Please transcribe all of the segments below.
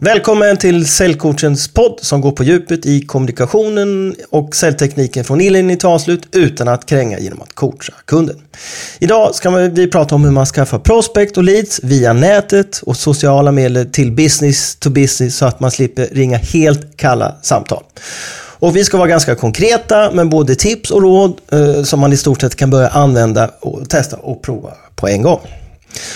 Välkommen till Säljcoachens podd som går på djupet i kommunikationen och säljtekniken från inledning till avslut utan att kränga genom att coacha kunden. Idag ska vi prata om hur man skaffar prospect och leads via nätet och sociala medier till business to business så att man slipper ringa helt kalla samtal. Och vi ska vara ganska konkreta med både tips och råd eh, som man i stort sett kan börja använda och testa och prova på en gång.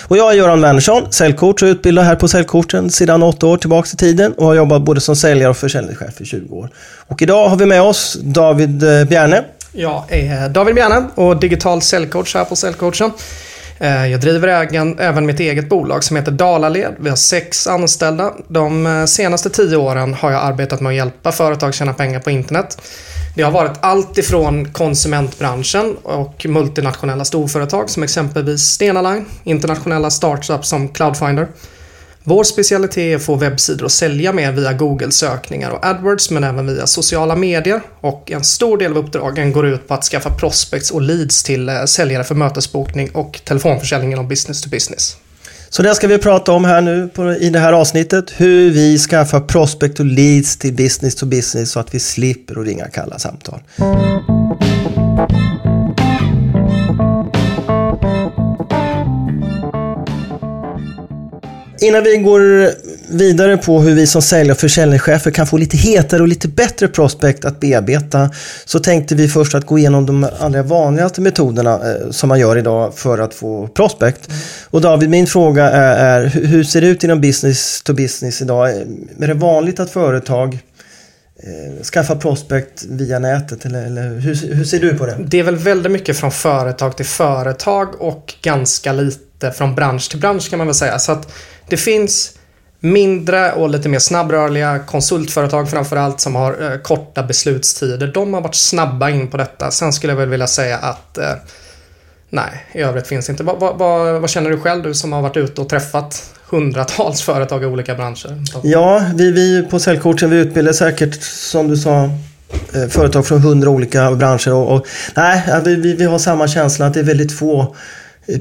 Och jag är Göran Wernersson, säljcoach och utbildad här på Säljcoachen sedan åtta år tillbaka i tiden och har jobbat både som säljare och försäljningschef i 20 år. Och idag har vi med oss David Bjerne. Bjärne. Jag är eh, David Bjärne och digital säljcoach här på Säljcoachen. Eh, jag driver ägen, även mitt eget bolag som heter Dalaled. Vi har sex anställda. De senaste tio åren har jag arbetat med att hjälpa företag tjäna pengar på internet. Det har varit allt ifrån konsumentbranschen och multinationella storföretag som exempelvis Stena Line, internationella startups som Cloudfinder. Vår specialitet är att få webbsidor att sälja mer via Google-sökningar och AdWords men även via sociala medier och en stor del av uppdragen går ut på att skaffa prospects och leads till eh, säljare för mötesbokning och telefonförsäljning inom business to business. Så det ska vi prata om här nu på, i det här avsnittet. Hur vi skaffar prospect och leads till business to business så att vi slipper att ringa kalla samtal. Innan vi går vidare på hur vi som säljare och försäljningschefer kan få lite hetare och lite bättre prospect att bearbeta så tänkte vi först att gå igenom de allra vanligaste metoderna eh, som man gör idag för att få prospect. Mm. Och David, min fråga är, är, hur ser det ut inom business to business idag? Är det vanligt att företag eh, skaffa prospect via nätet? Eller, eller hur, hur, ser du på det? Det är väl väldigt mycket från företag till företag och ganska lite från bransch till bransch kan man väl säga. Så att det finns mindre och lite mer snabbrörliga konsultföretag framförallt som har eh, korta beslutstider. De har varit snabba in på detta. Sen skulle jag väl vilja säga att eh, nej, i övrigt finns inte. Vad, va, va, vad, känner du själv, du som har varit ute och träffat hundratals företag i olika branscher? Ja, vi, vi på Säljcoachen vi utbildar säkert, som du sa, eh, företag från hundra olika branscher. Och, och nej, vi, vi, vi har samma känsla att det är väldigt få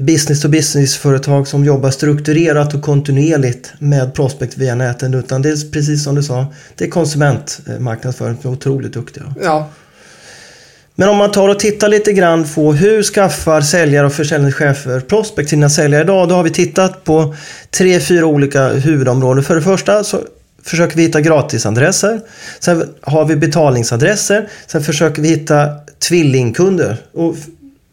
business-to-business-företag som jobbar strukturerat och kontinuerligt med prospect via näten. Utan det är precis som du sa, det är konsumentmarknadsföring som är otroligt duktiga. Ja. Men om man tar och tittar lite grann på hur skaffar säljare och försäljningschefer prospect sina säljare idag? Då har vi tittat på tre, fyra olika huvudområden. För det första så försöker vi hitta gratisadresser. Sen har vi betalningsadresser. Sen försöker vi hitta tvillingkunder. Och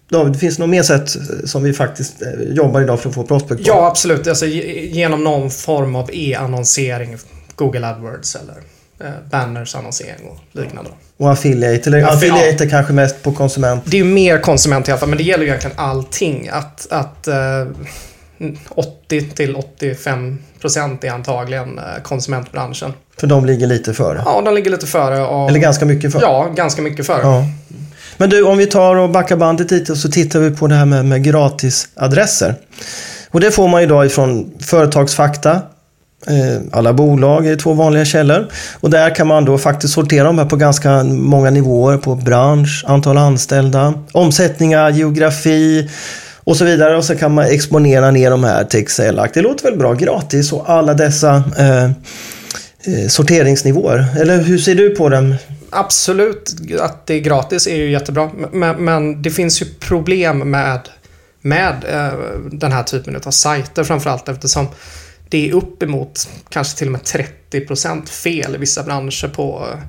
David, det finns något mer sätt som vi faktiskt eh, jobbar idag för att få prospect på? Ja, absolut. Alltså, genom någon form av e-annonsering. Google AdWords eller eh, banners annonsering och liknande. Och affiliate, eller affiliate är kanske mest på konsument? Det är mer konsument i alla fall, men det gäller ju egentligen allting. Att, att eh, 80 till 85 procent är antagligen eh, konsumentbranschen. För de ligger lite före? Ja, de ligger lite före. Och, eller ganska mycket före? Ja, ganska mycket före. Ja. Men du, om vi tar och backar bandet lite och så tittar vi på det här med, med gratisadresser. Och det får man idag ifrån Företagsfakta, eh, alla bolag är två vanliga källor. Och där kan man då faktiskt sortera de här på ganska många nivåer. På bransch, antal anställda, omsättningar, geografi och så vidare. Och så kan man exponera ner de här till Excel-akt. Det låter väl bra? Gratis och alla dessa eh, eh, sorteringsnivåer. Eller hur ser du på dem? Absolut att det är gratis är ju jättebra. Men, men det finns ju problem med, med eh, den här typen av sajter framförallt eftersom det är uppemot kanske till och med 30% fel i vissa branscher på eh,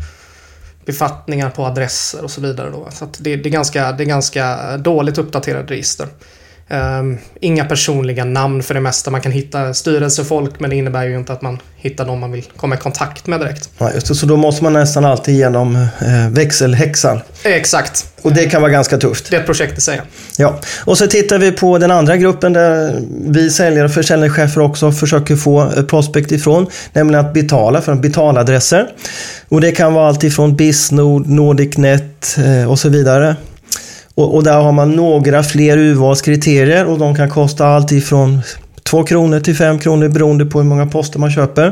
befattningar på adresser och så vidare. Då. Så det, det, är ganska, det är ganska dåligt uppdaterade register. Um, inga personliga namn för det mesta. Man kan hitta styrelsefolk men det innebär ju inte att man hittar någon man vill komma i kontakt med direkt. Ja, just det, så då måste man nästan alltid igenom eh, växelhäxan. Exakt. Och det kan vara ganska tufft. Det är ett projekt i sig. Ja, och så tittar vi på den andra gruppen där vi säljare och försäljningschefer också försöker få prospect ifrån. Nämligen att betala för betaladresser. Och det kan vara allt ifrån Bisnord, Nordicnet eh, och så vidare. Och, och, där har man några fler urvalskriterier och de kan kosta allt ifrån 2 kronor till 5 kronor beroende på hur många poster man köper.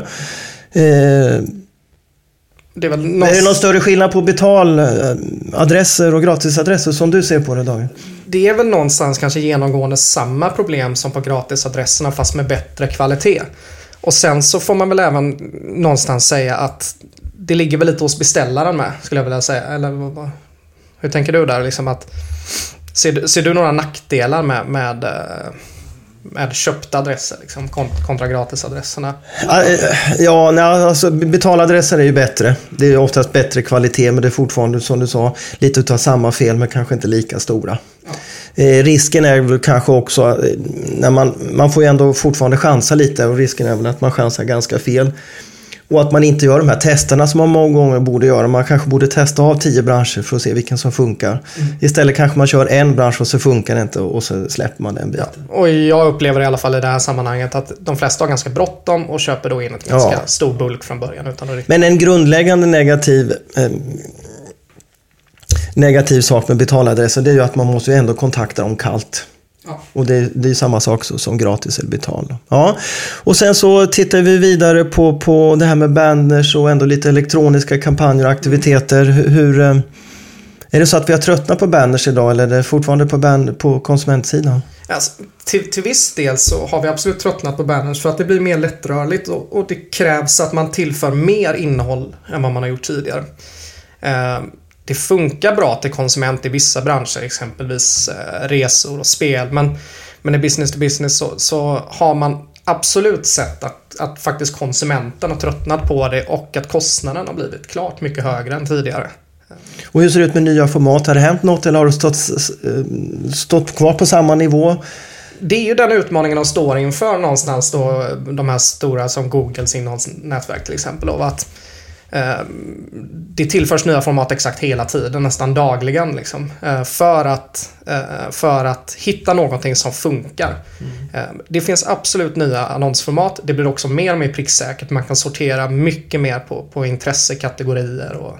Eh, det är, väl någon... är det någon större skillnad på betaladresser och gratisadresser som du ser på det Dagen? Det är väl någonstans kanske genomgående samma problem som på gratisadresserna fast med bättre kvalitet. Och sen så får man väl även någonstans säga att det ligger väl lite hos beställaren med, skulle jag vilja säga. Eller vad, vad, hur tänker du där? Liksom att, ser, ser du några nackdelar med, med, eh, med köpta adresser liksom, kont- kontra gratisadresserna? Ja, eh, nej, alltså betaladresser är ju bättre. Det är oftast bättre kvalitet men det är fortfarande som du sa lite utav samma fel men kanske inte lika stora. Eh, risken är väl kanske också, eh, när man, man får ju ändå fortfarande chansa lite och risken är väl att man chansar ganska fel. Och att man inte gör de här testerna som man många gånger borde göra. Man kanske borde testa av tio branscher för att se vilken som funkar. Istället kanske man kör en bransch och så funkar det inte och så släpper man den biten. Och jag upplever i alla fall i det här sammanhanget att de flesta har ganska bråttom och köper då in ett ganska Ja. stor bulk från början. Utan att. Men en grundläggande negativ eh, negativ sak med betaladresser det är ju att man måste ju ändå kontakta dem kallt. Ja. Och det, det är samma sak så, som gratis eller betal. Ja. Och sen så tittar vi vidare på, på det här med banners och ändå lite elektroniska kampanjer och aktiviteter. Hur, hur, eh, är det så att vi har tröttnat på banners idag eller är det fortfarande på, ban, på konsumentsidan? Alltså, till, till viss del så har vi absolut tröttnat på banners för att det blir mer lättrörligt och, och det krävs att man tillför mer innehåll än vad man har gjort tidigare. Eh, det funkar bra till konsument i vissa branscher, exempelvis eh, resor och spel. Men, men i business to business så, så har man absolut sett att, att faktiskt konsumenten har tröttnat på det och att kostnaden har blivit klart mycket högre än tidigare. Och hur ser det ut med nya format? Har det hänt något eller har du stått, eh, stått kvar på samma nivå? Det är ju den utmaningen de står inför någonstans då, de här stora som Googles innehållsnätverk till exempel. Och att det tillförs nya format exakt hela tiden, nästan dagligen. Liksom, eh, för, att, eh, för att hitta någonting som funkar. Eh, det finns absolut nya annonsformat. Det blir också mer och mer pricksäkert. Man kan sortera mycket mer på, på intressekategorier och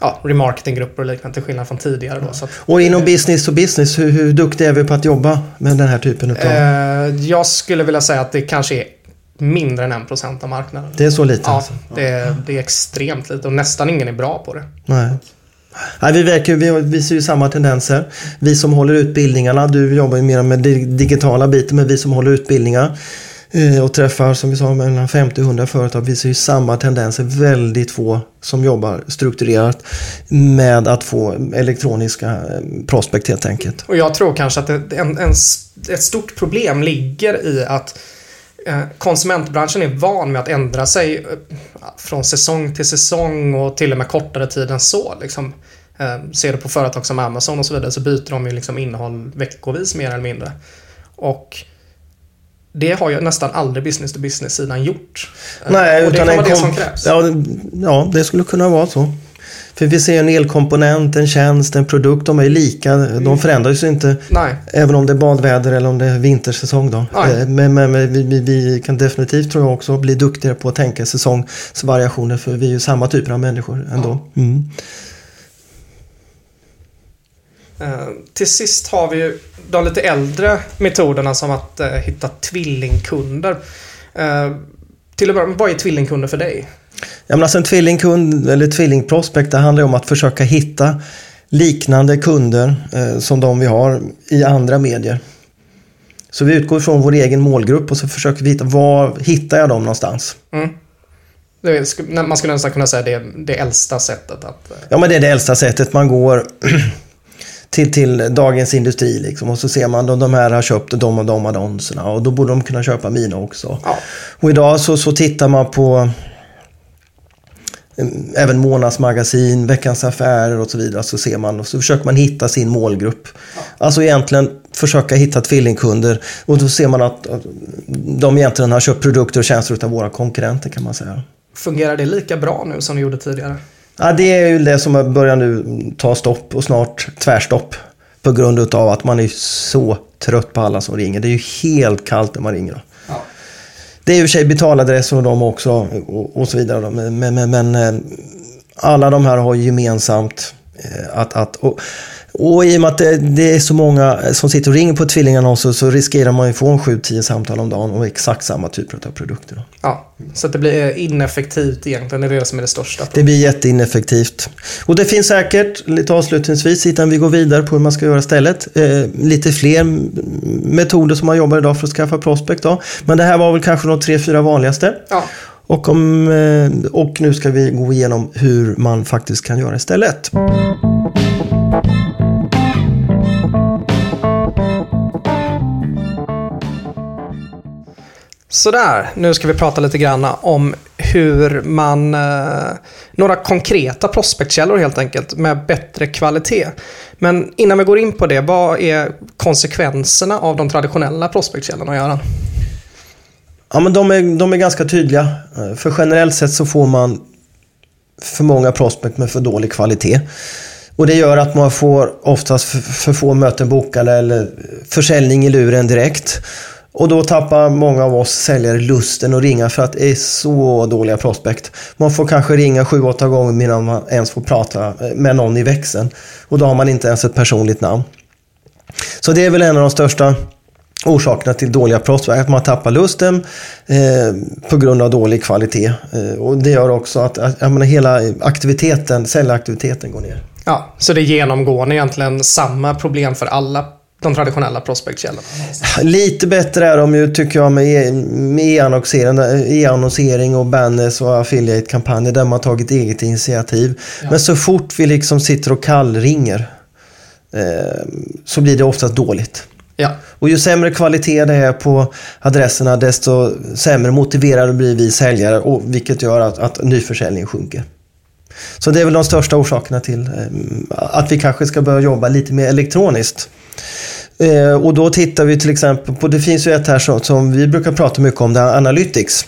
ja, remarketinggrupper och liknande till skillnad från tidigare. Då, så att, Och inom business to business, hur, hur duktiga är vi på att jobba med den här typen utav... Eh, jag skulle vilja säga att det kanske är mindre än en procent av marknaden. det är så lite? Ja, alltså. det är, det är extremt lite och nästan ingen är bra på det. Nej. Nej, vi, verkar, vi visar ju samma tendenser. Vi som håller utbildningarna, du jobbar ju mer med dig- digitala biten, men vi som håller utbildningar eh, och träffar som vi sa mellan 50 och 100 företag visar ju samma tendenser. Väldigt få som jobbar strukturerat med att få elektroniska eh, prospect helt enkelt. Och jag tror kanske att en, en, ett stort problem ligger i att konsumentbranschen är van med att ändra sig eh, från säsong till säsong och till och med kortare tid än så. Liksom. Eh, ser du på företag som Amazon och så vidare så byter de ju liksom innehåll veckovis mer eller mindre. Och det har ju nästan aldrig business to business-sidan gjort. Eh, Nej, och det utan kan vara det som krävs. Ja, det skulle kunna vara så. För vi ser en elkomponent, en tjänst, en produkt, de är lika. De förändras ju inte Nej, även om det är badväder eller om det är vintersäsong. Då. Eh, Men, men, men vi, vi, kan definitivt tror jag också bli duktigare på att tänka säsongsvariationer för vi är ju samma typer av människor ändå. Mm. Eh, till sist har vi ju de lite äldre metoderna som att eh, hitta tvillingkunder. Till att börja med, vad är tvillingkunder för dig? Ja, men alltså en tvillingkund eller tvillingprospect det handlar ju om att försöka hitta liknande kunder eh, som de vi har i andra medier. Så vi utgår från vår egen målgrupp och så försöker vi hitta var hittar jag dem någonstans. Mm. Är, man skulle nästan kunna säga det, det äldsta sättet att... eh, Ja men det är det äldsta sättet. Man går till, till Dagens Industri liksom, och så ser man att de här har köpt de och de annonserna och då borde de kunna köpa mina också. Ja. Och idag så, så tittar man på även månadsmagasin, Veckans Affärer och så vidare. Så ser man och så försöker man hitta sin målgrupp. Alltså egentligen försöka hitta tvillingkunder och då ser man att de egentligen har köpt produkter och tjänster av våra konkurrenter kan man säga. Fungerar det lika bra nu som det gjorde tidigare? Ja, det är ju det som börjar nu ta stopp och snart tvärstopp. På grund utav att man är så trött på alla som ringer. Det är ju helt kallt när man ringer. Det är i och för sig betaladresser och de också och, och så vidare. då. Men, men, men, eh, alla de här har gemensamt eh, att, att, och, och i och med att det, är så många som sitter och ringer på tvillingannonser så riskerar man ju få en 7-10 samtal om dagen om exakt samma typer av produkter. Ja, så det blir ineffektivt egentligen. Det är det som är det största. Det blir jätteineffektivt. Och det finns säkert, lite avslutningsvis innan vi går vidare på hur man ska göra istället, eh, lite fler metoder som man jobbar idag för att skaffa prospect. Då. Men det här var väl kanske de tre, fyra vanligaste. Ja. Och, om, eh, och nu ska vi gå igenom hur man faktiskt kan göra istället. Sådär, nu ska vi prata lite grann om hur man... Eh, några konkreta prospektkällor helt enkelt med bättre kvalitet. Men innan vi går in på det, vad är konsekvenserna av de traditionella prospektkällorna, Göran? Ja, men de är, de är ganska tydliga. Eh, för generellt sett så får man för många prospect med för dålig kvalitet. Och det gör att man får oftast för, för få möten bokade eller försäljning i luren direkt. Och då tappar många av oss säljare lusten att ringa för att det är så dåliga prospect. Man får kanske ringa 7-8 gånger innan man ens får prata med någon i växeln. Och då har man inte ens ett personligt namn. Så det är väl en av de största orsakerna till dåliga prospect, att man tappar lusten eh, på grund av dålig kvalitet. Eh, och det gör också att, att menar, hela aktiviteten, säljaktiviteten går ner. Ja, så det är genomgående egentligen samma problem för alla de traditionella prospektkällorna? Lite bättre är de ju tycker jag med e-annonsering, e och banners och affiliate-kampanjer där man tagit eget initiativ. Ja. Men så fort vi liksom sitter och kallringer eh, så blir det oftast dåligt. Ja. Och ju sämre kvalitet det är på adresserna desto sämre motiverade blir vi säljare och vilket gör att, att nyförsäljningen sjunker. Så det är väl de största orsakerna till eh, att vi kanske ska börja jobba lite mer elektroniskt. Eh, och då tittar vi till exempel på, det finns ju ett här som, som vi brukar prata mycket om, det är Analytics.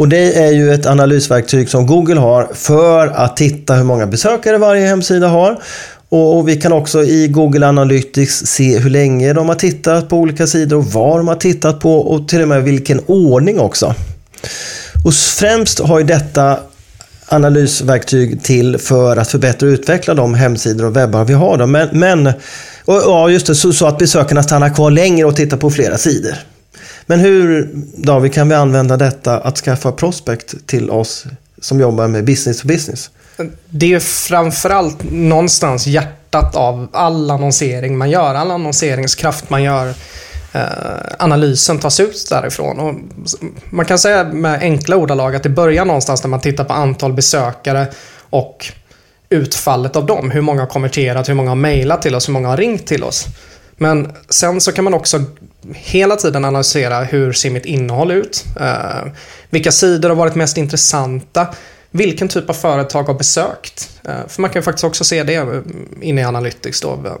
Och det är ju ett analysverktyg som Google har för att titta hur många besökare varje hemsida har. Och, och, vi kan också i Google Analytics se hur länge de har tittat på olika sidor och vad de har tittat på och till och med vilken ordning också. Och främst har ju detta analysverktyg till för att förbättra och utveckla de hemsidor och webbar vi har. Då. Men, men och, ja, just det, så, så, att besökarna stannar kvar längre och tittar på flera sidor. Men hur, David, kan vi använda detta att skaffa prospect till oss som jobbar med business to business? Det är framförallt någonstans hjärtat av all annonsering man gör, all annonseringskraft man gör. Eh, analysen tas ut därifrån. Och man kan säga med enkla ordalag att det börjar någonstans när man tittar på antal besökare och utfallet av dem. Hur många har konverterat, hur många har mejlat till oss, hur många har ringt till oss. Men sen så kan man också hela tiden analysera hur ser mitt innehåll ut? Eh, vilka sidor har varit mest intressanta? Vilken typ av företag har besökt? Eh, för man kan ju faktiskt också se det eh, inne i Analytics då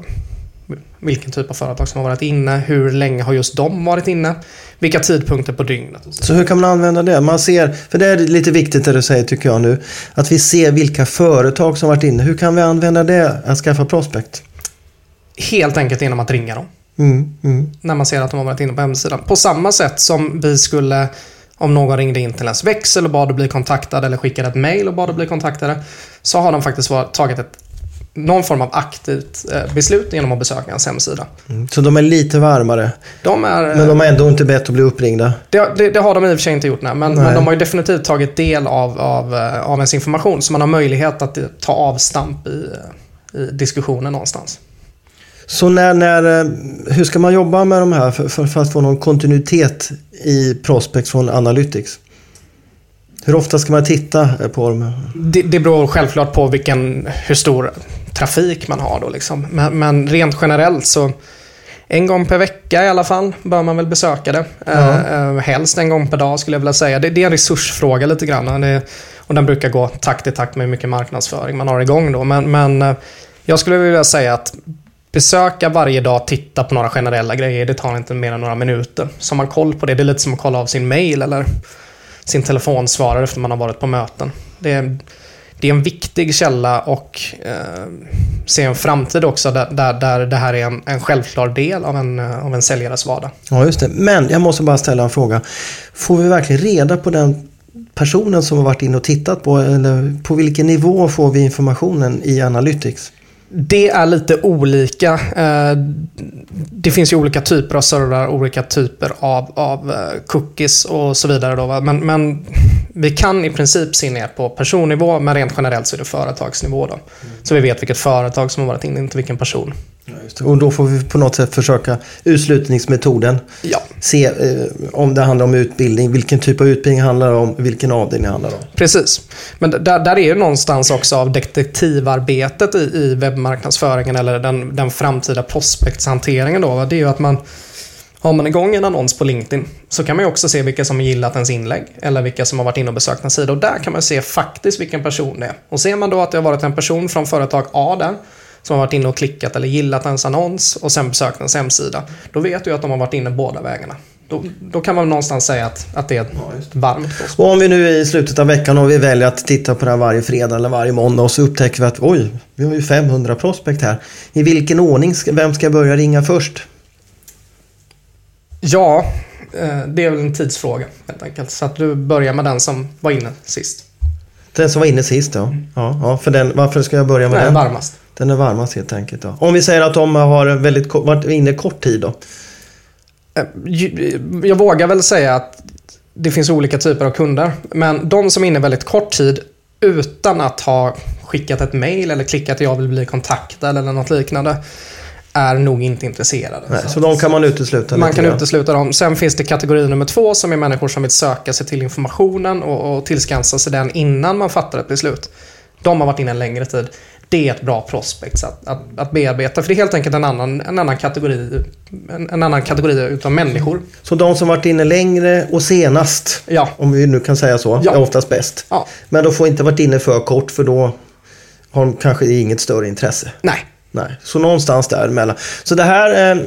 vilken typ av företag som har varit inne, hur länge har just de varit inne, vilka tidpunkter på dygnet. Så. så hur kan man använda det? Man ser, för det är lite viktigt det du säger tycker jag nu, att vi ser vilka företag som varit inne. Hur kan vi använda det att skaffa prospect? Helt enkelt genom att ringa dem. Mm, mm. När man ser att de har varit inne på hemsidan. På samma sätt som vi skulle om någon ringde in till ens växel och bad att bli kontaktad eller skickade ett mail och bad att bli kontaktade. Så har de faktiskt tagit ett någon form av aktivt eh, beslut genom att besöka ens hemsida. Mm. Så de är lite varmare? De är, men de har ändå inte bett att bli uppringda? Det, det, det har de i och för sig inte gjort, nej. Men, nej. men de har ju definitivt tagit del av, av, eh, av ens information. Så man har möjlighet att ta avstamp i, i diskussionen någonstans. Så när, när, eh, hur ska man jobba med de här för, för, för att få någon kontinuitet i prospects från Analytics? Hur ofta ska man titta på dem? Det, det beror självklart på vilken, hur stor trafik man har då. Liksom. Men, men, rent generellt så en gång per vecka i alla fall bör man väl besöka det. Ja. Eh, helst en gång per dag skulle jag vilja säga. Det, det är en resursfråga lite grann. Det, och den brukar gå takt i takt med hur mycket marknadsföring man har igång då. Men, men eh, jag skulle vilja säga att besöka varje dag, titta på några generella grejer. Det tar inte mer än några minuter. Så man koll på det. Det är lite som att kolla av sin mail eller sin telefonsvarare efter man har varit på möten. Det är, det är en viktig källa och eh, se en framtid också där, där, där det här är en, en självklar del av en, eh, av en säljares vardag. Ja, just det. Men jag måste bara ställa en fråga. Får vi verkligen reda på den personen som har varit inne och tittat på? Eller på vilken nivå får vi informationen i Analytics? Det är lite olika. Eh, det finns ju olika typer av servrar, olika typer av, av eh, cookies och så vidare. Då, men, men, vi kan i princip se ner på personnivå, men rent generellt så är det företagsnivå. Då. Mm. Så vi vet vilket företag som har varit inne, inte vilken person. Ja, och då får vi på något sätt försöka utslutningsmetoden. Ja. Se eh, om det handlar om utbildning, vilken typ av utbildning handlar det om, vilken avdelning det handlar om. Precis. Men där, där är det någonstans också av detektivarbetet i, i webbmarknadsföringen eller den, den framtida prospektshanteringen. Då, det är ju att man har man igång en annons på LinkedIn så kan man ju också se vilka som har gillat ens inlägg eller vilka som har varit inne och besökt en sida. Och där kan man se faktiskt vilken person det är. Och ser man då att det har varit en person från företag A där som har varit inne och klickat eller gillat ens annons och sen besökt ens hemsida. Då vet du att de har varit inne båda vägarna. Då, då kan man någonstans säga att, att det är varmt Och om vi nu är i slutet av veckan och vi väljer att titta på det här varje fredag eller varje måndag och så upptäcker vi att oj, vi har ju 500 prospekt här. I vilken ordning, vem ska börja ringa först? Ja, eh, det är väl en tidsfråga helt enkelt. Så att du börjar med den som var inne sist. Den som var inne sist ja. ja, ja för den, varför ska jag börja med den? Den är varmast. Den är varmast helt enkelt. Ja. Om vi säger att de har väldigt, varit inne kort tid då? Eh, jag vågar väl säga att det finns olika typer av kunder. Men de som är inne väldigt kort tid utan att ha skickat ett mail eller klickat att jag vill bli kontaktad eller något liknande är nog inte intresserade. Nej, så, så de kan man utesluta? Man kan utesluta dem. Sen finns det kategori nummer två som är människor som vill söka sig till informationen och, och tillskansa sig den innan man fattar ett beslut. De har varit inne en längre tid. Det är ett bra prospect att, att, att bearbeta. För det är helt enkelt en annan, en annan kategori en, en annan kategori utav människor. Så de som varit inne längre och senast, ja. om vi nu kan säga så, ja. är oftast bäst. Ja. Men de får inte varit inne för kort för då har de kanske inget större intresse. Nej. Nej, så någonstans däremellan. Så det här, eh,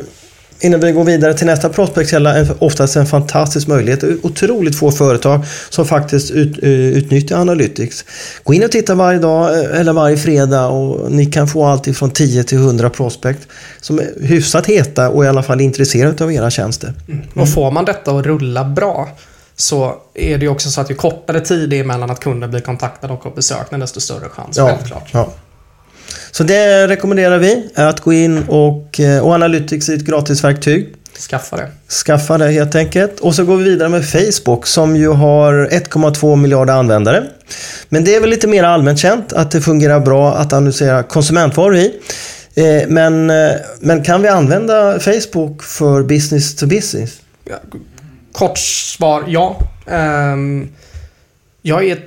innan vi går vidare till nästa prospektkälla, är oftast en fantastisk möjlighet. Otroligt få företag som faktiskt ut, uh, utnyttjar Analytics. Gå in och titta varje dag eh, eller varje fredag och ni kan få allt ifrån 10 till 100 prospekt som är hyfsat heta och i alla fall intresserade av era tjänster. Mm. Och får man detta att rulla bra så är det ju också så att ju kortare tid det är mellan att kunden blir kontaktad och har besökt desto större chans. Ja, självklart. Ja. Så det rekommenderar vi. Att gå in och, eh, och Analytics är ett gratisverktyg. Skaffa det. Skaffa det helt enkelt. Och så går vi vidare med Facebook som ju har 1,2 miljarder användare. Men det är väl lite mer allmänt känt att det fungerar bra att annonsera konsumentvaror i. Eh, men, eh, men kan vi använda Facebook för business to business? Kort svar, ja. Ehm, jag är,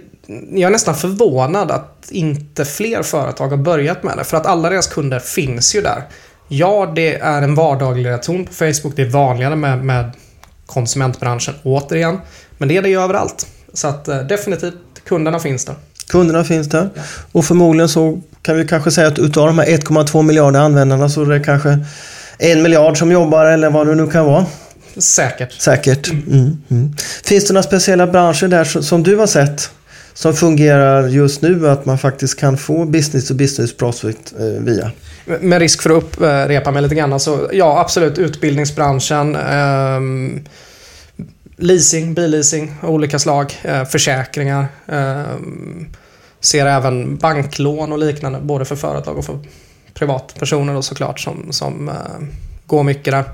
jag är nästan förvånad att inte fler företag har börjat med det. För att alla deras kunder finns ju där. Ja, det är en vardaglig reaktion på Facebook. Det är vanligare med, med konsumentbranschen återigen. Men det är det ju överallt. Så att eh, definitivt, kunderna finns där. Kunderna finns där. Ja. Och förmodligen så kan vi kanske säga att utav de här 1,2 miljarder användarna så är det kanske en miljard som jobbar eller vad det nu kan vara. Säkert. Säkert. Mm, mm. Finns det några speciella branscher där som du har sett som fungerar just nu att man faktiskt kan få business to business prospect eh, via. Med risk för att upprepa mig lite grann. Så ja, absolut utbildningsbranschen. Eh, leasing, billeasing olika slag. Eh, försäkringar. Eh, ser även banklån och liknande. Både för företag och för privatpersoner då såklart som, som eh, går mycket där.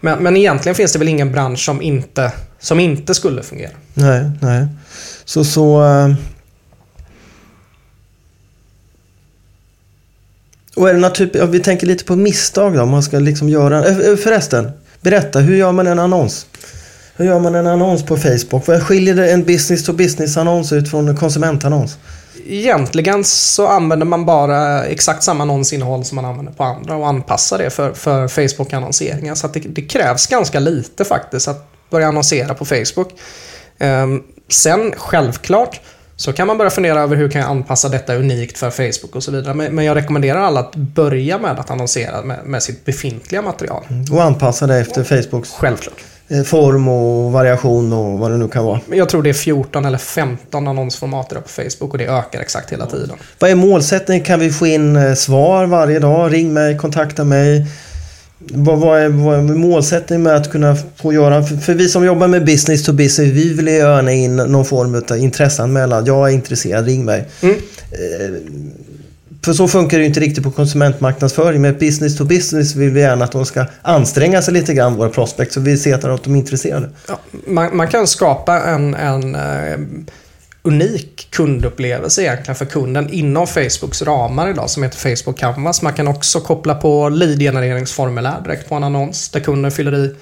Men, men egentligen finns det väl ingen bransch som inte, som inte skulle fungera. Nej, nej. Så, så... Eh, och är det något typ, vi tänker lite på misstag då, om man ska liksom göra... Eh, eh, förresten, berätta, hur gör man en annons? Hur gör man en annons på Facebook? Vad skiljer det en business to business annons ut från en konsumentannons? Egentligen så använder man bara exakt samma annonsinnehåll som man använder på andra och anpassar det för, för Facebook-annonseringar. Så det, det, krävs ganska lite faktiskt att börja annonsera på Facebook. Um, sen självklart så kan man börja fundera över hur kan jag anpassa detta unikt för Facebook och så vidare. Men, jag rekommenderar alla att börja med att annonsera med, med sitt befintliga material. Mm. Och anpassa det efter Facebooks Självklart. Eh, form och variation och vad det nu kan vara. Jag tror det är 14 eller 15 annonsformat på Facebook och det ökar exakt hela tiden. Vad är målsättningen? Kan vi få in eh, svar varje dag? Ring mig, kontakta mig. Vad, vad, är, vad är målsättningen med att kunna få göra? För, för vi som jobbar med business to business, vi vill gärna in någon form av intresseanmälan. Jag är intresserad, ring mig. Mm. Eh, för så funkar det ju inte riktigt på konsumentmarknadsföring. Med business to business vill vi gärna att de ska anstränga sig lite grann, våra prospects, så vi ser att de är intresserade. Ja, man, man kan skapa en, en eh, unik kundupplevelse egentligen för kunden inom Facebooks ramar idag som heter Facebook Canvas. Man kan också koppla på lead-genereringsformulär direkt på en annons där kunden fyller i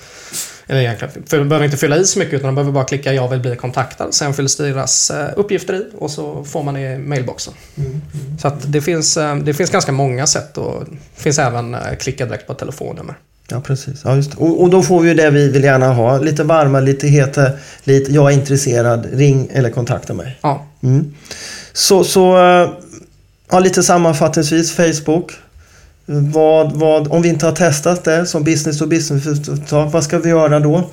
eller egentligen, för behöver inte fylla i så mycket utan de behöver bara klicka jag vill bli kontaktad. Sen fylls deras eh, uppgifter i och så får man det i mailboxen. Mm. Så att det, finns, eh, det finns ganska många sätt och det finns även eh, klicka direkt på telefonnummer. Ja, precis. Ja, just. Och, och då får vi ju det vi vill gärna ha. Lite varma, lite heta, lite jag är intresserad, ring eller kontakta mig. Ja. Mm. Så, så eh, ja, lite sammanfattningsvis Facebook. Vad, vad, om vi inte har testat det som business to business företag, vad ska vi göra då?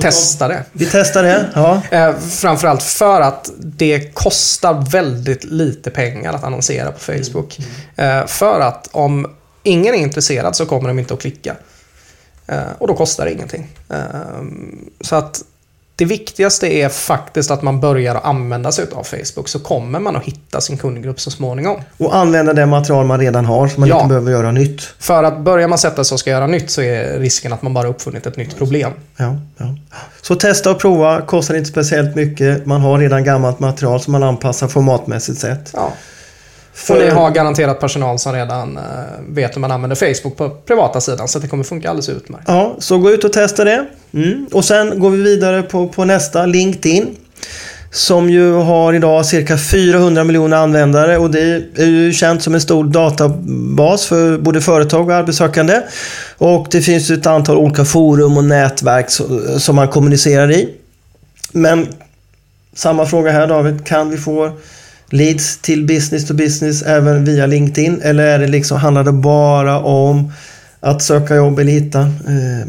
Testa det. Vi testar det, ja. Eh, framförallt för att det kostar väldigt lite pengar att annonsera på Facebook. Eh, för att om ingen är intresserad så kommer de inte att klicka. Eh, och då kostar det ingenting. Eh, så att det viktigaste är faktiskt att man börjar att använda sig av Facebook så kommer man att hitta sin kundgrupp så småningom. Och använda det material man redan har så man Ja. inte behöver göra nytt. För att börjar man sätta sig och ska göra nytt så är risken att man bara uppfunnit ett nytt problem. Ja, ja. Så testa och prova, kostar inte speciellt mycket. Man har redan gammalt material som man anpassar formatmässigt sett. Ja. Och ni har garanterat personal som redan eh, vet hur man använder Facebook på privata sidan så det kommer funka alldeles utmärkt. Ja, så gå ut och testa det. Mm. Och sen går vi vidare på, på nästa, LinkedIn. Som ju har idag cirka 400 miljoner användare och det är ju känt som en stor databas för både företag och arbetssökande. Och det finns ett antal olika forum och nätverk so- som man kommunicerar i. Men samma fråga här David, kan vi få leads till business to business även via LinkedIn? Eller är det liksom, handlar det bara om att söka jobb eller hitta eh,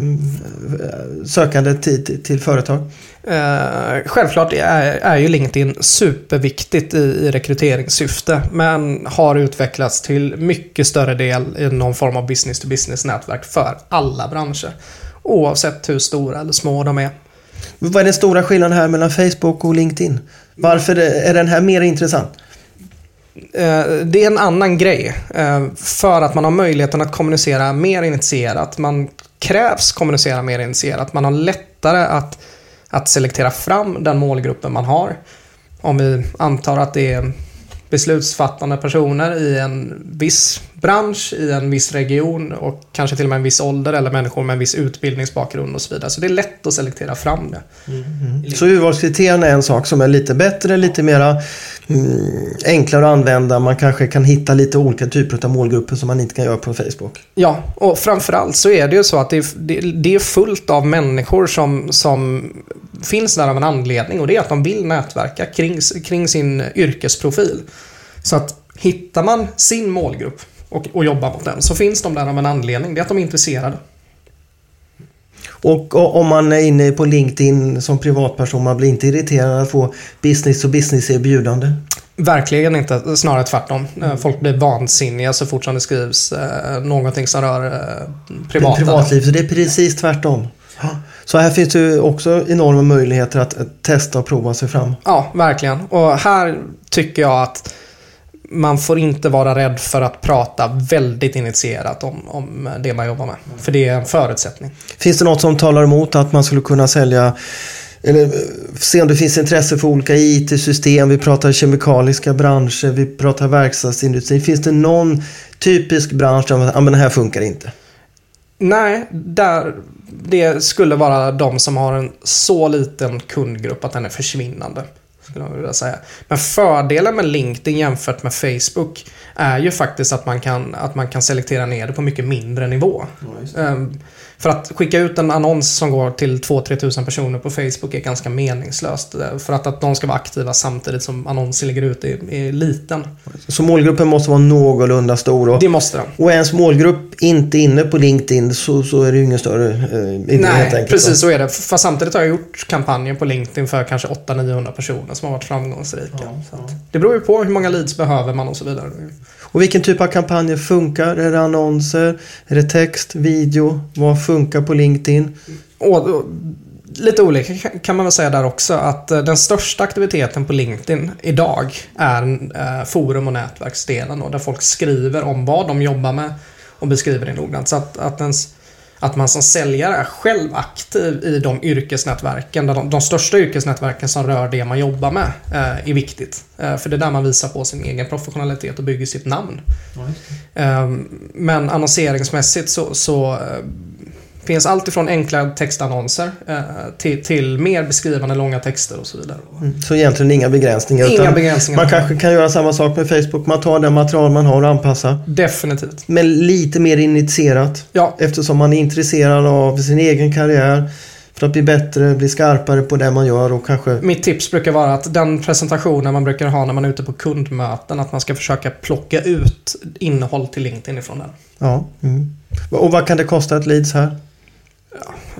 sökande till, till, företag? Eh, självklart är, är ju LinkedIn superviktigt i, i rekryteringssyfte men har utvecklats till mycket större del i någon form av business to business nätverk för alla branscher. Oavsett hur stora eller små de är. Vad är den stora skillnaden här mellan Facebook och LinkedIn? Varför är den här mer intressant? Eh, det är en annan grej. Eh, för att man har möjligheten att kommunicera mer initierat. Man krävs kommunicera mer initierat. Man har lättare att, att selektera fram den målgruppen man har. Om vi antar att det är beslutsfattande personer i en viss bransch, i en viss region och kanske till och med en viss ålder eller människor med en viss utbildningsbakgrund och så vidare. Så det är lätt att selektera fram det. Så urvalskriterierna är en sak som är lite bättre, lite mera mm, enklare att använda. Man kanske kan hitta lite olika typer av målgrupper som man inte kan göra på Facebook. Ja, och framförallt så är det ju så att det är, det är fullt av människor som, som finns där av en anledning och det är att de vill nätverka kring, kring sin yrkesprofil. Så att hittar man sin målgrupp och, och jobbar mot den så finns de där av en anledning. Det är att de är intresserade. Och om man är inne på LinkedIn som privatperson, man blir inte irriterad att få business to business erbjudande. Verkligen inte, snarare tvärtom. Eh, Folk blir vansinniga så fort som det skrivs eh, någonting som rör eh, privata. Privatliv, så det är precis tvärtom. Så här finns ju också enorma möjligheter att testa och prova sig fram. Ja, verkligen. Och här tycker jag att man får inte vara rädd för att prata väldigt initierat om, om det man jobbar med. För det är en förutsättning. Finns det något som talar emot att man skulle kunna sälja eller eh, se om det finns intresse för olika IT-system. Vi pratar kemikaliska branscher, vi pratar verkstadsindustri. Finns det någon typisk bransch där man ah, men det här funkar inte? Nej, där, det skulle vara de som har en så liten kundgrupp att den är försvinnande. Skulle jag vilja säga. Men fördelen med LinkedIn jämfört med Facebook är ju faktiskt att man kan, att man kan selektera ner det på mycket mindre nivå. Ehm, För att skicka ut en annons som går till 2-3 tusen personer på Facebook är ganska meningslöst. eh, För att, att de ska vara aktiva samtidigt som annonsen ligger ute är, är liten. Så målgruppen måste vara någorlunda stor. Och, Det måste den. och är ens målgrupp inte inne på LinkedIn så, så är det ju ingen större eh, idé helt Nej, enkelt. precis så är det. Fast samtidigt har jag gjort kampanjer på LinkedIn för kanske 800-900 personer som har varit framgångsrika. Så att det beror ju på hur många leads behöver man och så vidare. Och vilken typ av kampanjer funkar? Är det annonser? Är det text? Video? Vad funkar på LinkedIn? Och, och, lite olika kan- man väl säga där också att eh, den största aktiviteten på LinkedIn idag är eh, forum och nätverksdelen då, där folk skriver om vad de jobbar med och beskriver det noggrant. Så att, att, ens, att man som säljare är själv aktiv i de yrkesnätverken, de, de största yrkesnätverken som rör det man jobbar med, eh, är viktigt. Eh, för det är där man visar på sin egen professionalitet och bygger sitt namn. Ehm, Men annonseringsmässigt så, så eh, finns allt ifrån enkla textannonser eh, till, till mer beskrivande långa texter och så vidare. Mm. Så egentligen inga begränsningar. Inga begränsningar. Man kanske kan göra samma sak med Facebook. Man tar det material man har och anpassar. Definitivt. Men lite mer initierat. Ja, Eftersom man är intresserad av sin egen karriär. För att bli bättre, bli skarpare på det man gör och kanske... mitt tips brukar vara att den presentationen man brukar ha när man är ute på kundmöten, att man ska försöka plocka ut innehåll till LinkedIn ifrån den. Ja. Mm. Och vad kan det kosta ett leads här?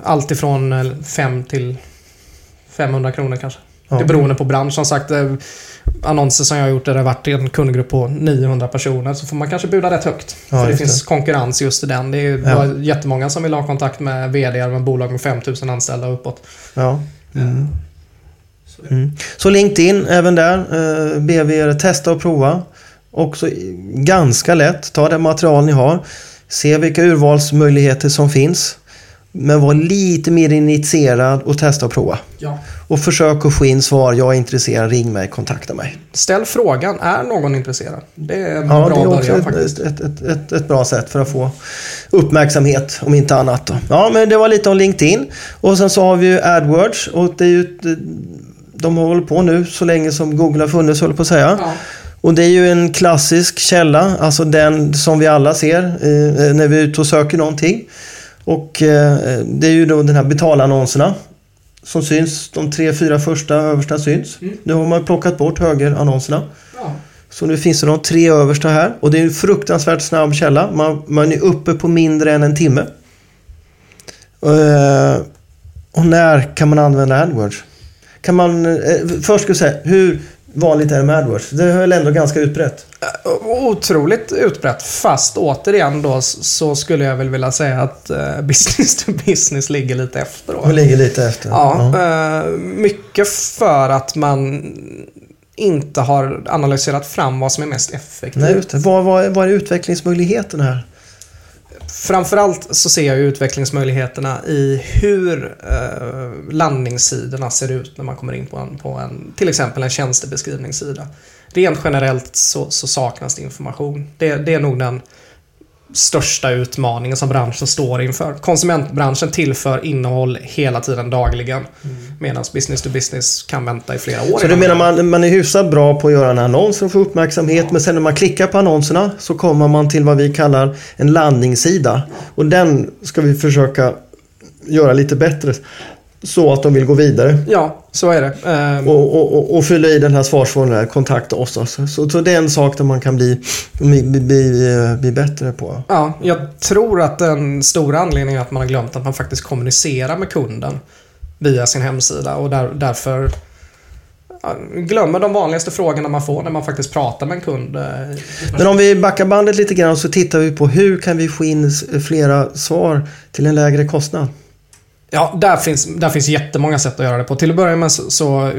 Allt ifrån 5 till 500 kronor kanske. Ja. Det är beroende på bransch. Som sagt, eh, annonser som jag har gjort där det har varit en kundgrupp på 900 personer så får man kanske buda rätt högt. Ja, för det finns konkurrens just i den. Det är Ja. jättemånga som vill ha kontakt med VD med bolag med 5000 anställda och uppåt. Ja. Mm. Mm. Så LinkedIn, även där eh, vi er testa och prova. Också ganska lätt. Ta det material ni har. Se vilka urvalsmöjligheter som finns. Men var lite mer initierad och testa och prova. Ja. Och försök att få in svar. Jag är intresserad. Ring mig. Kontakta mig. Ställ frågan, är någon intresserad? Det är en Ja, bra det är också början ett, ett, ett, ett, ett bra sätt för att få uppmärksamhet om inte annat. Då. Ja, men det var lite om LinkedIn. Och sen så har vi ju AdWords och det är ju de har hållit på nu så länge som Google har funnits, höll på att säga. Ja. Och det är ju en klassisk källa, alltså den som vi alla ser eh, när vi är ute och söker någonting. Och eh, det är ju då den här betalannonserna som syns. De tre, fyra första översta syns. Mm. Nu har man plockat bort högerannonserna. Ja. Så nu finns det de tre översta här och det är en fruktansvärt snabb källa. Man, man är uppe på mindre än en timme. Eh, och när kan man använda AdWords? Kan man, eh, först ska jag säga, hur vanligt är med AdWords? Det är väl ändå ganska utbrett? Otroligt utbrett. Fast återigen då så skulle jag väl vilja säga att eh, business to business ligger lite efter. Då. Ligger lite efter. Ja, eh, mycket för att man inte har analyserat fram vad som är mest effektivt. Nej. Vad, vad, vad är utvecklingsmöjligheten här? Framförallt så ser jag utvecklingsmöjligheterna i hur eh, landningssidorna ser ut när man kommer in på en, på en till exempel en tjänstebeskrivningssida. Rent generellt så, så saknas det information. Det, det är nog den största utmaningen som branschen står inför. Konsumentbranschen tillför innehåll hela tiden dagligen. Medan business to business kan vänta i flera år. Så du menar man, man är hyfsat bra på att göra en annons för att få uppmärksamhet men sen när man klickar på annonserna så kommer man till vad vi kallar en landningssida. Och den ska vi försöka göra lite bättre så att de vill gå vidare. Ja, så är det. Eh, Och, och, och, och fylla i den här svarsformuläret, kontakta oss. Alltså. Så, så det är en sak där man kan bli, bli, bli, bli, bättre på. Ja, jag tror att den stora anledningen är att man har glömt att man faktiskt kommunicerar med kunden via sin hemsida och där, därför glömmer de vanligaste frågorna man får när man faktiskt pratar med en kund. eh, Men om vi backar bandet lite grann så tittar vi på hur kan vi få in flera svar till en lägre kostnad? Ja, där finns, där finns jättemånga sätt att göra det på. Till att börja med så, så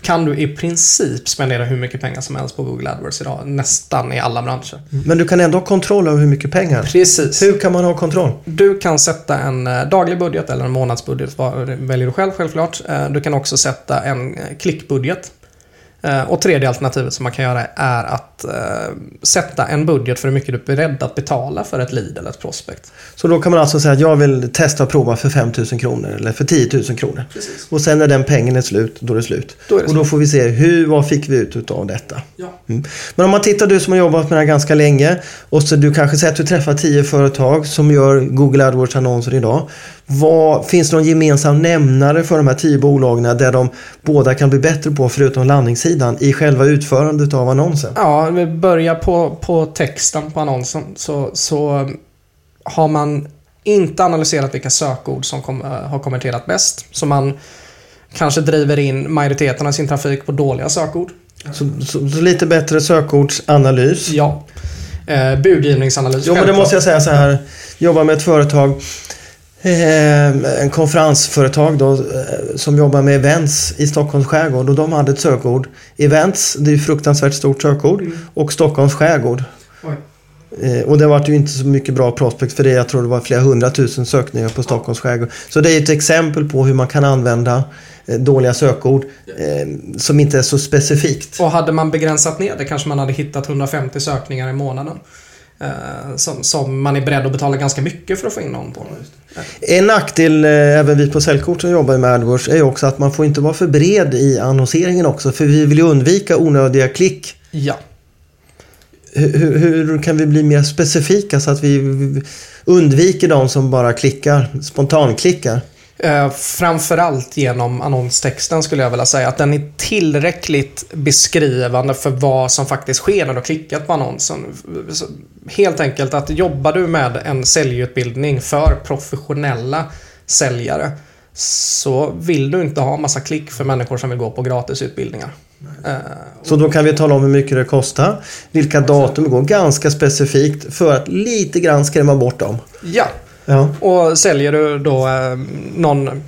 kan du i princip spendera hur mycket pengar som helst på Google AdWords idag. Nästan i alla branscher. Men du kan ändå ha kontroll över hur mycket pengar. Precis. Hur kan man ha kontroll? Du kan sätta en eh, daglig budget eller en månadsbudget, väljer du själv självklart. Eh, Du kan också sätta en klickbudget. Eh, Och tredje alternativet som man kan göra är att att eh, sätta en budget för hur mycket du är beredd att betala för ett lead eller ett prospect. Så då kan man alltså säga att jag vill testa och prova för 5 000 kronor eller för 10 000 kronor. Precis. Och sen när den pengen är slut, då är det slut. Då är det och då får vi se hur, vad fick vi ut av detta. Ja. Mm. Men om man tittar du som har jobbat med det här ganska länge och så du kanske säger att du träffar 10 företag som gör Google AdWords annonser idag. Vad, finns det någon gemensam nämnare för de här 10 bolagen där de båda kan bli bättre på förutom landningssidan i själva utförandet av annonsen? Ja, vi börjar på, på texten på annonsen. Så, så har man inte analyserat vilka sökord som kom, eh, har konverterat bäst. Så man kanske driver in majoriteten av sin trafik på dåliga sökord. Så, så, så lite bättre sökordsanalys. Ja. Eh, budgivningsanalys. Jo, men det måste jag säga så här. Jobbar med ett företag, en konferensföretag då, eh, som jobbar med events i Stockholms skärgård och de hade ett sökord. Events, det är ju fruktansvärt stort sökord. Mm. Och Stockholms skärgård. Oj. Eh, och det var ju inte så mycket bra prospect för det. Jag tror det var flera hundratusen sökningar på Stockholms skärgård. Så det är ett exempel på hur man kan använda eh, dåliga sökord eh, som inte är så specifikt. Och hade man begränsat ner det kanske man hade hittat 150 sökningar i månaden. Eh, som, som man är beredd att betala ganska mycket för att få in någon på. En nackdel, eh, även vi på Säljkort som jobbar med AdWords, är också att man får inte vara för bred i annonseringen också. För vi vill ju undvika onödiga klick. Ja. Hur, hur, hur kan vi bli mer specifika så att vi undviker de som bara klickar, spontanklickar? Eh, framförallt genom annonstexten skulle jag vilja säga. Att den är tillräckligt beskrivande för vad som faktiskt sker när du har klickat på annonsen. Helt enkelt att jobbar du med en säljutbildning för professionella säljare så vill du inte ha massa klick för människor som vill gå på gratisutbildningar. Eh, Så då kan vi tala om hur mycket det kostar, vilka datum det går, ganska specifikt för att lite grann skrämma bort dem. ja, Ja. och säljer du då eh, någon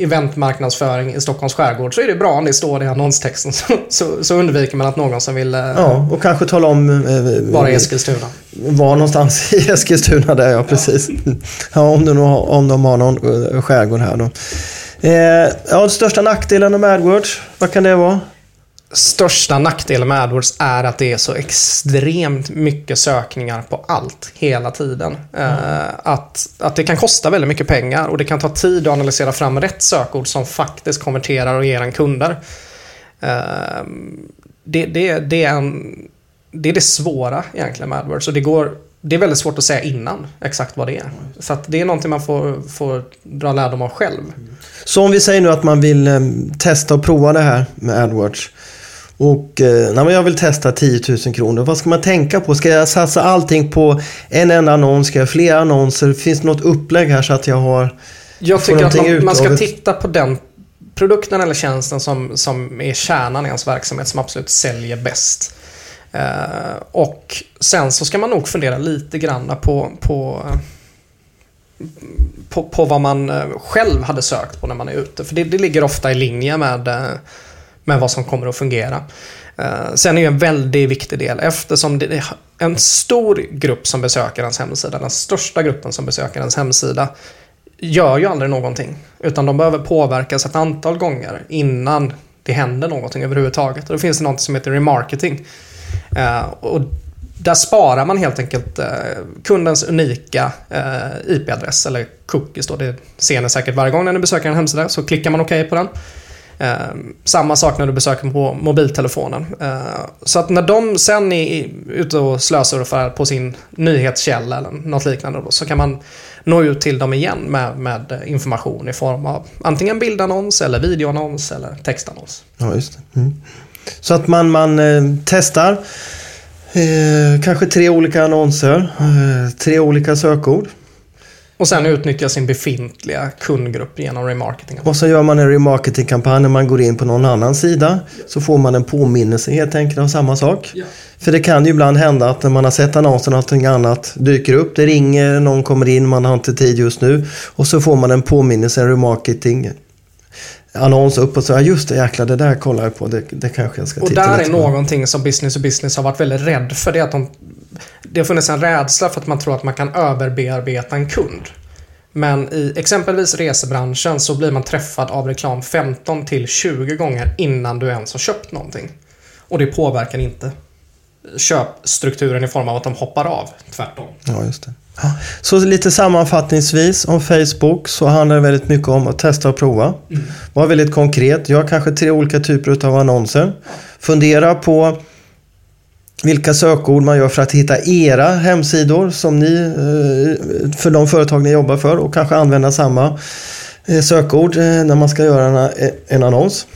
eventmarknadsföring i Stockholms skärgård så är det bra om det står i annonstexten så, så, så undviker man att någon som vill eh, ja, och kanske tala om eh, vara i Eskilstuna. var någonstans i Eskilstuna där, ja precis. Ja, om, de, har- om de har någon eh, skärgård här då. Eh, ja, största nackdelen med AdWords, vad kan det vara? Största nackdelen med AdWords är att det är så extremt mycket sökningar på allt hela tiden. Eh, att, att det kan kosta väldigt mycket pengar och det kan ta tid att analysera fram rätt sökord som faktiskt konverterar och ger en kunder. Eh, det, det, det, är en, det är det svåra egentligen med AdWords och det går det är väldigt svårt att säga innan exakt vad det är. Så det är någonting man får, får dra lärdom av själv. Så om vi säger nu att man vill eh, testa och prova det här med AdWords. Och eh, nej, men jag vill testa 10 000 kronor. Vad ska man tänka på? Ska jag satsa allting på en enda annons? Ska jag ha flera annonser? Finns det något upplägg här så att jag har... Jag tycker att man, man ska titta på den produkten eller tjänsten som, som är kärnan i ens verksamhet som absolut säljer bäst. Eh, och sen så ska man nog fundera lite grann på, på, på, på vad man eh, själv hade sökt på när man är ute. För det, det ligger ofta i linje med, eh, med vad som kommer att fungera. Eh, sen är det en väldigt viktig del eftersom det är en stor grupp som besöker ens hemsida, den största gruppen som besöker ens hemsida, gör ju aldrig någonting. Utan de behöver påverkas ett antal gånger innan det händer någonting överhuvudtaget. Och då finns det något som heter remarketing. Eh, och där sparar man helt enkelt eh, kundens unika IP-adress eller cookies. Då. Det ser ni säkert varje gång när ni besöker en hemsida. Så klickar man OK på den. Eh, samma sak när du besöker på mobiltelefonen. Eh, så att när de sen är ute och slösurfar på sin nyhetskälla eller något liknande då, så kan man nå ut till dem igen med, med information i form av antingen bildannons eller videoannons eller textannons. Ja, just det. Mm. Så att man, man eh, testar eh, kanske tre olika annonser, eh, tre olika sökord. Och sen utnyttja sin befintliga kundgrupp genom remarketing. Och så gör man en remarketingkampanj när man går in på någon annan sida. Så får man en påminnelse helt enkelt av samma sak. Ja. För det kan ju ibland hända att när man har sett annonsen någonting annat dyker upp. Det ringer, någon kommer in, man har inte tid just nu. Och så får man en påminnelse, en remarketing annons upp och så, ja just det jäklar, det där kollar jag på, det, det kanske jag ska Och titta där är på. någonting som business och business har varit väldigt rädd för. Det, är att de, det har funnits en rädsla för att man tror att man kan överbearbeta en kund. Men i exempelvis resebranschen så blir man träffad av reklam 15 till 20 gånger innan du ens har köpt någonting. Och det påverkar inte. köpstrukturen i form av att de hoppar av. Tvärtom. Ja, just det. Så lite sammanfattningsvis om Facebook så handlar det väldigt mycket om att testa och prova. Mm. Var väldigt konkret. Gör kanske tre olika typer av annonser. Fundera på vilka sökord man gör för att hitta era hemsidor som ni, eh, för de företag ni jobbar för och kanske använda samma eh, sökord eh, när man ska göra en annons.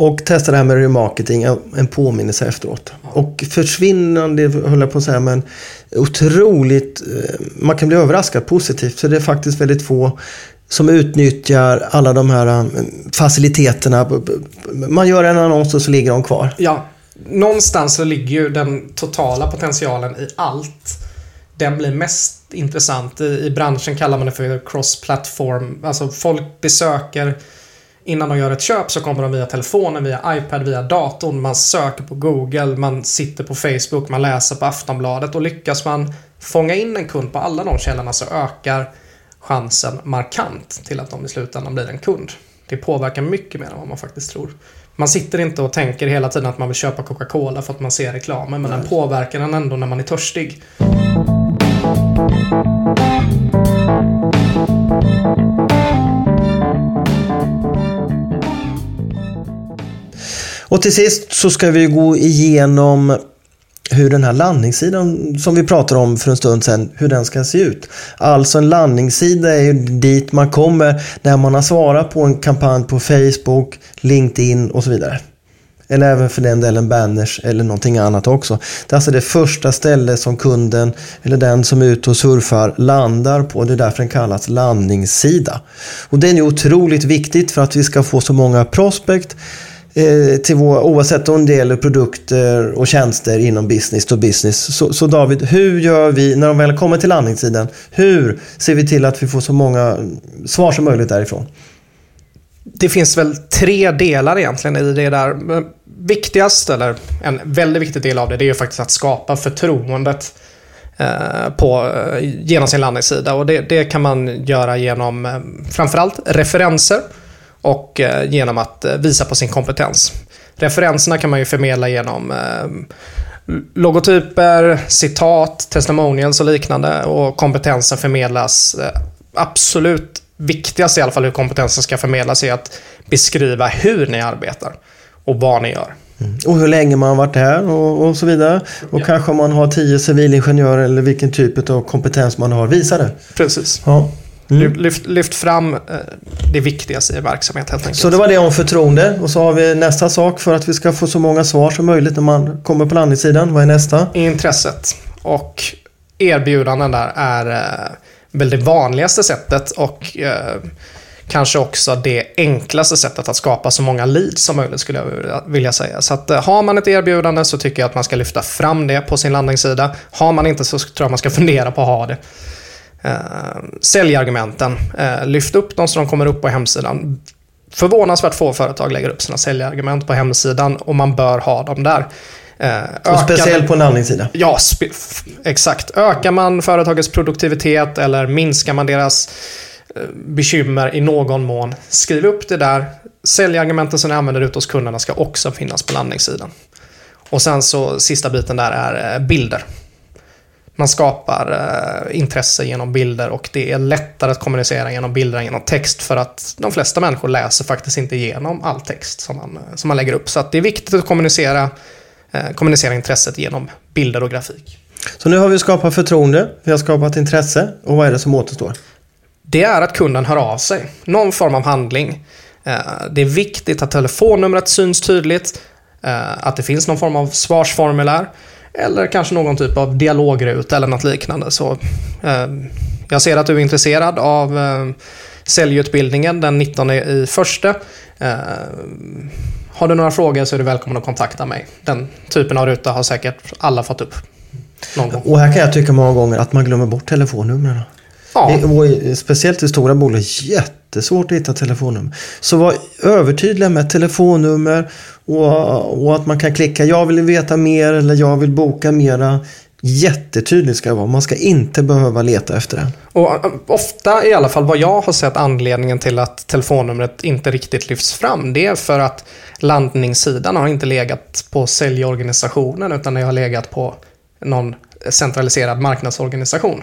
Och testa det här med remarketing, en påminnelse efteråt. Och försvinnande, höll jag på att säga, men otroligt... Man kan bli överraskad positivt, för det är faktiskt väldigt få som utnyttjar alla de här faciliteterna. Man gör en annons och så ligger de kvar. Ja, någonstans så ligger ju den totala potentialen i allt. Den blir mest intressant. I, i branschen kallar man det för cross-platform. Alltså folk besöker Innan de gör ett köp så kommer de via telefonen, via iPad, via datorn. Man söker på Google, man sitter på Facebook, man läser på Aftonbladet och lyckas man fånga in en kund på alla de källorna så ökar chansen markant till att de i slutändan blir en kund. Det påverkar mycket mer än vad man faktiskt tror. Man sitter inte och tänker hela tiden att man vill köpa Coca-Cola för att man ser reklamen, men Nej. den påverkar en ändå när man är törstig. Och till sist så ska vi gå igenom hur den här landningssidan som vi pratade om för en stund sedan, hur den ska se ut. Alltså en landningssida är ju dit man kommer när man har svarat på en kampanj på Facebook, LinkedIn och så vidare. Eller även för den delen banners eller någonting annat också. Det är alltså det första stället som kunden eller den som är ute och surfar landar på. Det är därför den kallas landningssida. Och den är otroligt viktigt för att vi ska få så många prospect Eh, till vår, oavsett om det gäller produkter och tjänster inom business to business. Så, så, David, hur gör vi när de väl kommer till landningssidan? Hur ser vi till att vi får så många svar som möjligt därifrån? Det finns väl tre delar egentligen i det där. Viktigast, eller en väldigt viktig del av det, det är ju faktiskt att skapa förtroendet eh, på, eh, genom sin landningssida. Och det, det kan man göra genom framförallt referenser och eh, genom att eh, visa på sin kompetens. Referenserna kan man ju förmedla genom eh, logotyper, citat, testimonials och liknande och kompetensen förmedlas absolut viktigast i alla fall hur kompetensen ska förmedlas är att beskriva hur ni arbetar och vad ni gör. Mm. Och hur länge man har varit här och, och så vidare. Och ja. kanske om man har tio civilingenjörer eller vilken typ av kompetens man har. Visa det. Precis. Ja. Mm. Lyft, lyft, fram eh, det viktigaste i verksamhet helt enkelt. Så det var det om förtroende. Och så har vi nästa sak för att vi ska få så många svar som möjligt när man kommer på landningssidan. Vad är nästa? Intresset. Och erbjudanden där är eh, väl det vanligaste sättet och eh, kanske också det enklaste sättet att skapa så många leads som möjligt skulle jag vilja säga. Så att har man ett erbjudande så tycker jag att man ska lyfta fram det på sin landningssida. Har man inte så tror jag man ska fundera på att ha det. Eh, säljargumenten. Eh, lyft upp dem så de kommer upp på hemsidan. Förvånansvärt få företag lägger upp sina säljargument på hemsidan och man bör ha dem där. Eh, och speciellt på en landningssida? Ja, exakt. Ökar man företagets produktivitet eller minskar man deras bekymmer i någon mån, skriv upp det där. Säljargumenten som ni använder ute hos kunderna ska också finnas på landningssidan. Och sen så sista biten där är bilder. Man skapar eh, intresse genom bilder och det är lättare att kommunicera genom bilder än genom text för att de flesta människor läser faktiskt inte igenom all text som man, eh, som man lägger upp. Så det är viktigt att kommunicera, eh, kommunicera intresset genom bilder och grafik. Så nu har vi skapat förtroende, vi har skapat intresse och vad är det som återstår? Det är att kunden hör av sig. Någon form av handling. Eh, det är viktigt att telefonnumret syns tydligt, eh, att det finns någon form av svarsformulär. Eller kanske någon typ av dialogruta eller något liknande. Så, eh, jag ser att du är intresserad av eh, säljutbildningen den 19 i första. Eh, har du några frågor så är du välkommen att kontakta mig. Den typen av ruta har säkert alla fått upp. Någon gång. Och här kan jag tycka många gånger att man glömmer bort telefonnumren. Ja. Och speciellt i stora bolag, jättesvårt att hitta telefonnummer. Så var övertydliga med telefonnummer och, och, att man kan klicka jag vill veta mer eller jag vill boka mera Jättetydligt ska det vara. Man ska inte behöva leta efter den. Och eh, ofta, i alla fall vad jag har sett anledningen till att telefonnumret inte riktigt lyfts fram, det är för att landningssidan har inte legat på säljorganisationen utan det har legat på någon centraliserad marknadsorganisation.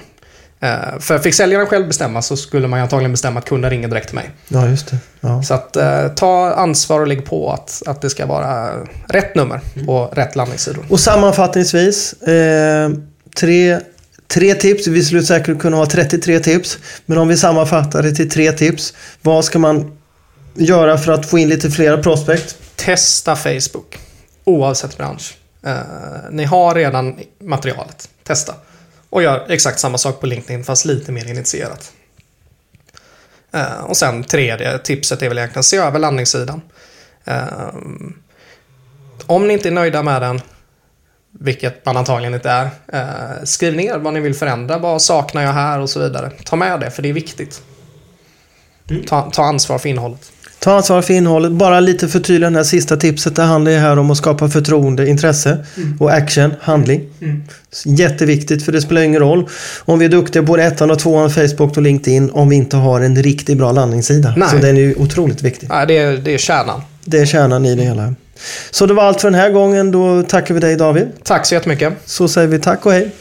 Eh, För fick säljaren själv bestämma så skulle man ju antagligen bestämma att kunden ringer direkt till mig. Ja, just det. Ja. Så att eh, ta ansvar och lägg på att, att det ska vara rätt nummer på rätt landningssidor. Och sammanfattningsvis, eh, tre, tre tips. Vi skulle säkert kunna ha 33 tips. Men om vi sammanfattar det till tre tips. Vad ska man göra för att få in lite flera prospect? Testa Facebook. Oavsett bransch. Eh, ni har redan materialet. Testa. Och gör exakt samma sak på LinkedIn fast lite mer initierat. Eh, och sen tredje tipset är väl egentligen se över landningssidan. Eh, om ni inte är nöjda med den, vilket man antagligen inte är, eh, skriv ner vad ni vill förändra. Vad saknar jag här och så vidare. Ta med det, för det är viktigt. Ta, ta ansvar för innehållet. Ta ansvar för innehållet. Bara lite förtydliga det här sista tipset. Det handlar ju här om att skapa förtroende, intresse och action, handling. Jätteviktigt för det spelar ingen roll om vi är duktiga på ettan och tvåan, Facebook och LinkedIn om vi inte har en riktigt bra landningssida. Nej. Så den är ju otroligt viktig. Nej, det, är, det är kärnan. Det är kärnan i det hela. Så det var allt för den här gången. Då tackar vi dig David. Tack så jättemycket. Så säger vi tack och hej.